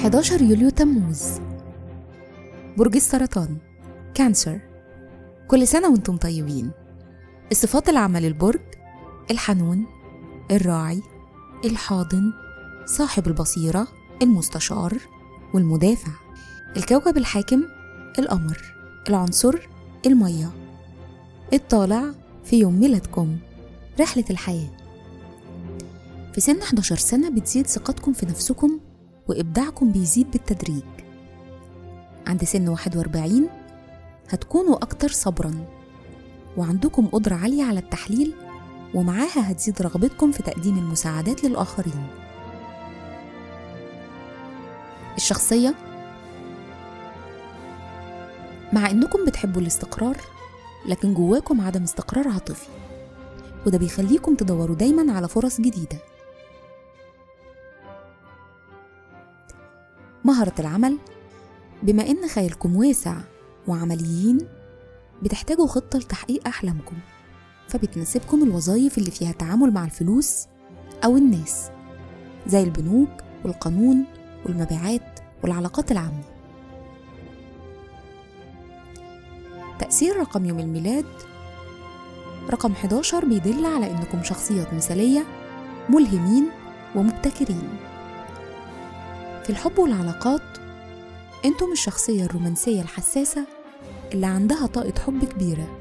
11 يوليو تموز. برج السرطان. كانسر. كل سنة وأنتم طيبين. الصفات العامة للبرج الحنون الراعي الحاضن صاحب البصيرة المستشار والمدافع. الكوكب الحاكم القمر. العنصر المية. الطالع في يوم ميلادكم رحلة الحياة. في سن 11 سنة بتزيد ثقتكم في نفسكم وإبداعكم بيزيد بالتدريج. عند سن 41 هتكونوا أكتر صبرا وعندكم قدرة عالية على التحليل ومعاها هتزيد رغبتكم في تقديم المساعدات للآخرين. الشخصية مع إنكم بتحبوا الاستقرار لكن جواكم عدم استقرار عاطفي وده بيخليكم تدوروا دايما على فرص جديدة. مهرة العمل. بما إن خيالكم واسع وعمليين بتحتاجوا خطة لتحقيق أحلامكم فبتناسبكم الوظائف اللي فيها تعامل مع الفلوس أو الناس زي البنوك والقانون والمبيعات والعلاقات العامة. تأثير رقم يوم الميلاد. رقم 11 بيدل على إنكم شخصيات مثالية ملهمين ومبتكرين. في الحب والعلاقات أنتم الشخصية الرومانسية الحساسة اللي عندها طاقة حب كبيرة.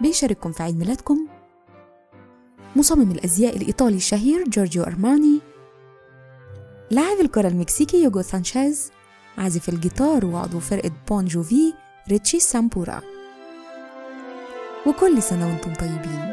بيشارككم في عيد ميلادكم مصمم الأزياء الإيطالي الشهير جورجيو أرماني لاعب الكرة المكسيكي يوجو سانشيز عازف الجيتار وعضو فرقة بون جوفي ريتشي سامبورا. وكل سنة وأنتم طيبين.